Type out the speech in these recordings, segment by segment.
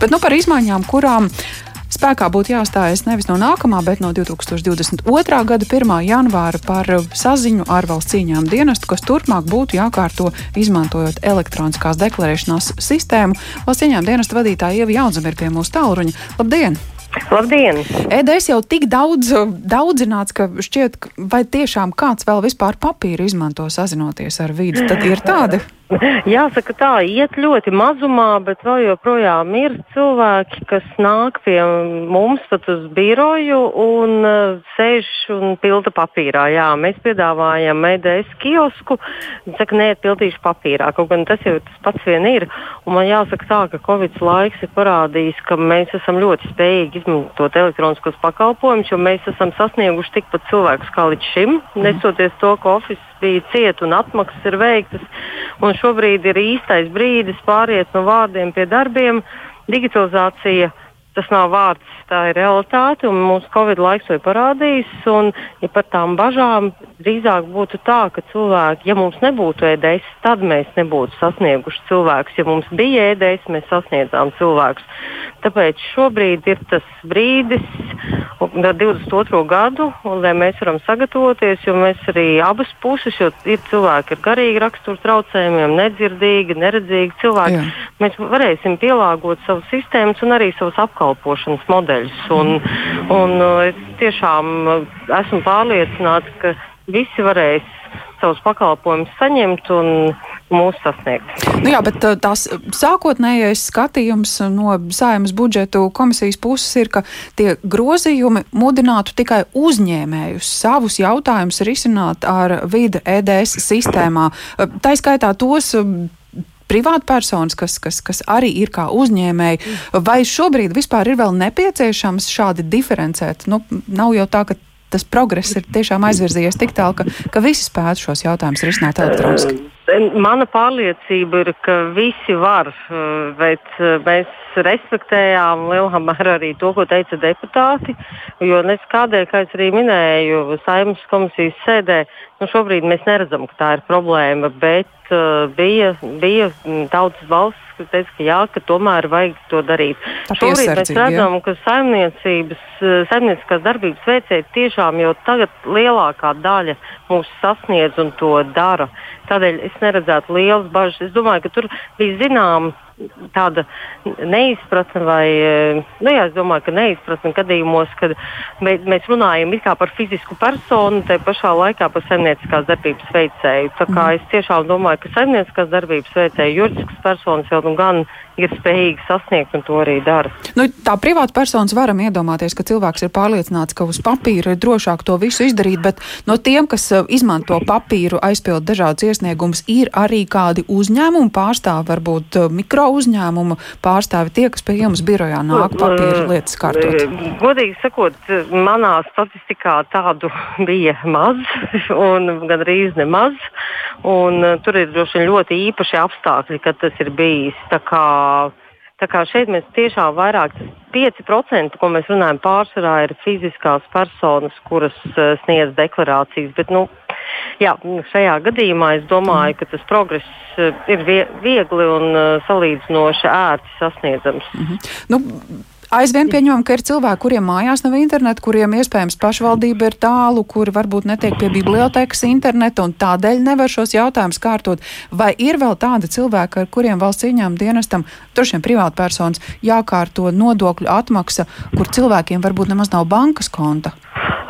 Bet nu par izmaiņām, kurām Spēkā būtu jāstājas nevis no nākamā, bet no 2022. gada 1. janvāra par saziņu ar valsts cīņām dienestu, kas turpmāk būtu jākārto izmantojot elektroniskās deklarēšanās sistēmu. Valsts cīņām dienestu vadītāja Ieva Jaudzama ir pie mūsu tālruņa. Labdien! Labdien! EDS jau tik daudz daudzināts, ka šķiet, vai tiešām kāds vēl vispār papīru izmanto sazinoties ar vidi, tad ir tādi. Jāsaka, tā iet ļoti mazumā, bet vēl joprojām ir cilvēki, kas nāk pie mums pat uz biroju un uh, sēž un pilda papīrā. Jā, mēs piedāvājam MEDS kiosku, saka, nē, pildīšu papīrā. Kaut gan tas jau tas pats vien ir. Un man jāsaka tā, ka Covid laiks ir parādījis, ka mēs esam ļoti spējīgi izmantot elektroniskos pakalpojumus, jo mēs esam sasnieguši tikpat cilvēkus kā līdz šim, nesoties to, ka Office bija cieta un atmaksas ir veiktas. Un šobrīd ir īstais brīdis pāriet no vārdiem pie darbiem. Digitalizācija tas nav vārds, tā ir realitāte, un mūsu Covid laiks to ir parādījis. Un, ja par tām bažām drīzāk būtu tā, ka cilvēki, ja mums nebūtu ēdējis, tad mēs nebūtu sasnieguši cilvēkus. Ja mums bija ēdējis, mēs sasniedzām cilvēkus. Tāpēc šobrīd ir tas brīdis, 22. gadu, un, lai mēs varam sagatavoties, jo mēs arī abas puses, jo ir cilvēki ar garīgu raksturu traucējumiem, nedzirdīgi, neredzīgi cilvēki, Jā. mēs varēsim pielāgot savus sistēmas un arī savus apkalpošanas modeļus. Un, un, es tiešām esmu pārliecināts, ka visi varēs savus pakalpojumus saņemt un mūsu sasniegt. Nu jā, bet uh, tās sākotnējais skatījums no sājumas budžetu komisijas puses ir, ka tie grozījumi mudinātu tikai uzņēmējus savus jautājumus risināt ar vide EDS sistēmā. Uh, tā skaitā tos um, privātpersonas, kas, kas, kas arī ir kā uzņēmēji, vai šobrīd vispār ir vēl nepieciešams šādi diferencēt? Nu, nav jau tā, ka tas progress ir tiešām aizvirzījies tik tālu, ka, ka visi spētu šos jautājumus risināt elektroniski? Mana pārliecība ir, ka visi var, bet mēs respektējām lielā mērā arī to, ko teica deputāti. Jo nes kādēļ, kā es arī minēju, saimnes komisijas sēdē, nu šobrīd mēs neredzam, ka tā ir problēma, bet uh, bija, bija tautas balss, kas teica, ka jā, ka tomēr vajag to darīt. Šobrīd mēs redzam, jā. ka saimniecības, saimnieciskās darbības veicēji tiešām jau tagad lielākā daļa mūs sasniedz un to dara. Tādēļ es neredzētu lielas bažas. Es domāju, ka tur bija zināma tāda neizpratne, vai nu, jā, es domāju, ka neizpratne gadījumos, kad mēs runājam par fizisku personu, te pašā laikā par saimnieciskās darbības veicēju. Tā kā mhm. es tiešām domāju, ka saimnieciskās darbības veicēju juridiskas personas jau nu gan ir spējīgi sasniegt un to arī dara. Nu, tā privāta personas varam iedomāties, ka cilvēks ir pārliecināts, ka uz papīra ir drošāk to visu izdarīt, bet no tiem, kas uh, izmanto papīru, aizpild dažādas iesniegumus, ir arī kādi uzņēmumi pārstāvi, varbūt uh, mikro uzņēmumu pārstāvi, tie, kas pie jums birojā nāk papīra lietas kārtot. Godīgi sakot, manā statistikā tādu bija maz un gandrīz nemaz. Un, tur ir droši ļoti īpaši apstākļi, kad tas ir bijis. Tā kā, tā kā šeit mēs tiešām vairāk, 5%, ko mēs runājam, pārsvarā ir fiziskās personas, kuras uh, sniedz deklarācijas. Bet, nu, jā, šajā gadījumā es domāju, ka tas progress uh, ir viegli un uh, salīdzinoši ērti sasniedzams. Mm -hmm. nu, Aizvien pieņemam, ka ir cilvēki, kuriem mājās nav interneta, kuriem iespējams pašvaldība ir tālu, kuri varbūt netiek pie bibliotekas interneta un tādēļ nevar šos jautājumus kārtot. Vai ir vēl tādi cilvēki, ar kuriem valsts ieņēmuma dienestam, droši vien privātpersonas, jākārto nodokļu atmaksa, kur cilvēkiem varbūt nemaz nav bankas konta?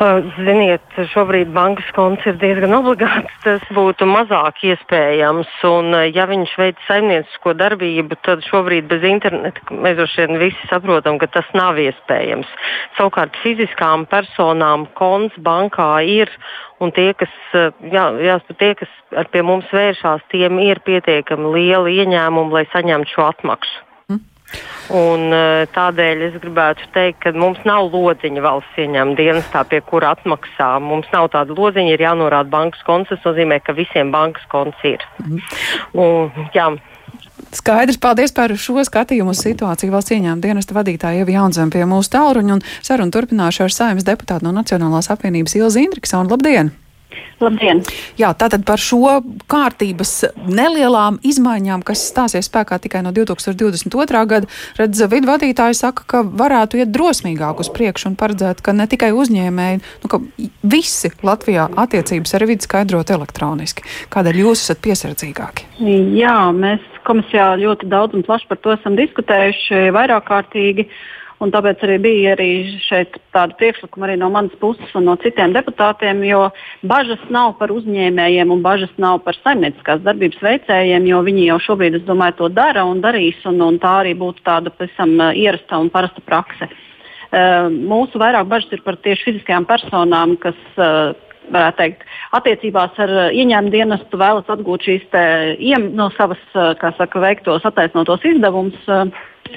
Ziniet, šobrīd bankas konts ir diezgan obligāts. Tas būtu mazāk iespējams. Un, ja viņš veic saimniecisko darbību, tad šobrīd bez interneta mēs droši vien visi saprotam, ka tas nav iespējams. Savukārt fiziskām personām konts bankā ir. Un tie, kas, jā, jā, tie, kas pie mums vēršās, tiem ir pietiekami liela ieņēmuma, lai saņemtu šo atmaksu. Un, eh, tādēļ es gribētu teikt, ka mums nav lodziņa valsts ieņēmuma dienestā, pie kura atmaksā. Mums nav tāda lodziņa, ir jānorāda bankas konts. Tas nozīmē, ka visiem bankas konts ir. Mhm. Un, jā. Skaidrs, paldies par šo skatījumu uz situāciju valsts ieņēmuma dienesta vadītāja Ieva Jaunzem pie mūsu tālruņa un sarunu turpināšu ar saimnes deputātu no Nacionālās apvienības Ilzi Indriksonu. Labdien! Labdien! Jā, tātad par šo kārtības nelielām izmaiņām, kas stāsies spēkā tikai no 2022. gada, redz, vidu vadītāji saka, ka varētu iet drosmīgāk uz priekšu un paredzēt, ka ne tikai uzņēmēji, nu, ka visi Latvijā attiecības ar vidi skaidrot elektroniski. Kādēļ jūs esat piesardzīgāki? Jā, mēs komisijā ļoti daudz un plaši par to esam diskutējuši vairāk kārtīgi. Uh, Un tāpēc arī bija arī šeit tāda priekšlikuma arī no manas puses un no citiem deputātiem, jo bažas nav par uzņēmējiem un bažas nav par saimnieciskās darbības veicējiem, jo viņi jau šobrīd, es domāju, to dara un darīs, un, un tā arī būtu tāda pavisam uh, ierasta un parasta prakse. Uh, mūsu vairāk bažas ir par tieši fiziskajām personām, kas uh, varētu teikt, attiecībās ar ieņēmumu dienestu vēlas atgūt šīs te, iem, no savas, kā saka, veiktos attaisnotos izdevumus,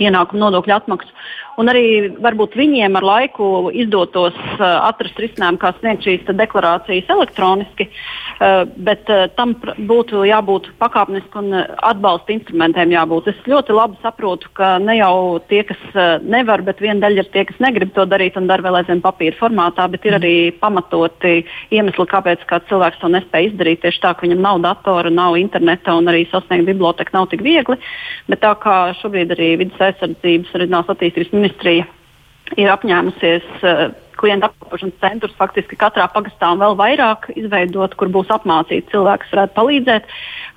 ienākumu nodokļu atmaksu un arī varbūt viņiem ar laiku izdotos uh, atrast risinājumu, kā sniegt šīs deklarācijas elektroniski, uh, bet uh, tam būtu jābūt pakāpeniski un atbalsta instrumentiem jābūt. Es ļoti labi saprotu, ka ne jau tie, kas nevar, bet viena daļa ir tie, kas negrib to darīt un dara vēl aizvien papīra formātā, bet ir arī pamatoti iemesli, kāpēc kāds cilvēks to nespēja izdarīt. Tieši tā, ka viņam nav datora, nav interneta un arī sasniegt biblioteku nav tik viegli. Bet tā kā šobrīd arī vidas aizsardzības reģionālās attīstības ministrija ir apņēmusies uh, klientu apkalpošanas centrus faktiski katrā pagastā un vēl vairāk izveidot, kur būs apmācīti cilvēki, kas varētu palīdzēt.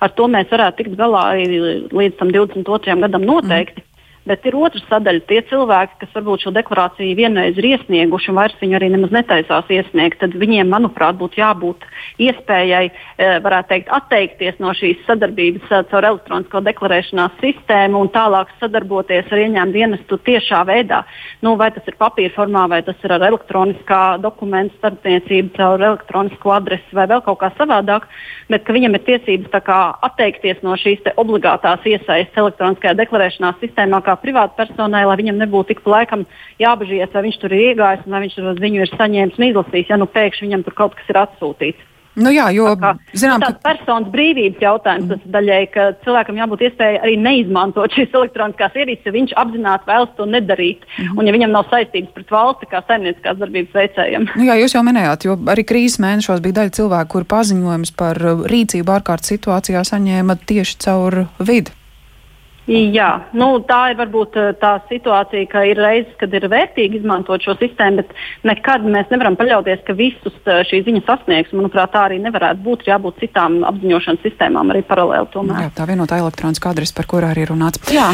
Ar to mēs varētu tikt galā arī līdz tam 22. gadam noteikti. Mm. Bet ir otra sadaļa, tie cilvēki, kas varbūt šo deklarāciju vienreiz ir iesnieguši un vairs viņu arī nemaz netaisās iesniegt, tad viņiem, manuprāt, būtu jābūt iespējai, e, varētu teikt, atteikties no šīs sadarbības e, caur elektronisko deklarēšanās sistēmu un tālāk sadarboties ar ieņēmumu dienestu tiešā veidā. Nu, vai tas ir papīra formā, vai tas ir ar elektroniskā dokumentu starpniecību, caur elektronisko adresi vai vēl kaut kā savādāk, bet ka viņam ir tiesības kā, atteikties no šīs obligātās iesaistes elektroniskajā deklarēšanās sistēmā kā privātpersonai, lai viņam nebūtu tik laikam jābažījies, vai viņš tur ir iegājis un vai viņš to ziņu ir saņēmis un izlasījis, ja nu pēkšņi viņam tur kaut kas ir atsūtīts. Nu jā, jo tā zinām, tas ir personas brīvības jautājums. Tas daļai, ka cilvēkam jābūt iespējai arī neizmantot šīs elektroniskās ierīces, ja viņš apzināti vēlas to nedarīt. Mm. Un ja viņam nav saistības pret valsti kā saimnieciskās darbības veicējiem. Nu jā, jūs jau minējāt, jo arī krīzes mēnešos bija daļa cilvēku, kur paziņojums par rīcību ārkārtas situācijā saņēma tieši caur vidi. Jā, nu, tā ir varbūt eh, tā situācija, ka ir reizes, kad ir vērtīgi izmantot šo sistēmu, bet nekad mēs nevaram paļauties, ka visus eh, šī ziņa sasniegs. Manuprāt, tā arī nevarētu būt. Ir jābūt citām apziņošanas sistēmām arī paralēli. Tomēr. Jā, tā vienotā elektroniskā adrese, par kuru arī runāts. Jā.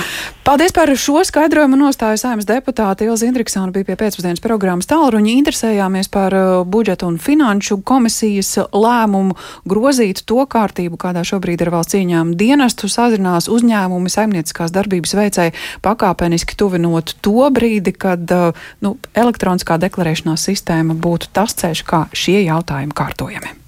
Paldies par šo skaidrojumu. Nostājas saimnes deputāte Ilza Indriksona bija pie pēcpusdienas programmas tālruņa. Interesējāmies par uh, budžetu un finanšu komisijas lēmumu grozīt to kārtību, kādā šobrīd ir valsts ieņēmuma dienestu sazinās uzņēmumi saimniecības saimnieciskās darbības veicēji pakāpeniski tuvinot to brīdi, kad uh, nu, elektroniskā deklarēšanās sistēma būtu tas ceļš, kā šie jautājumi kārtojami.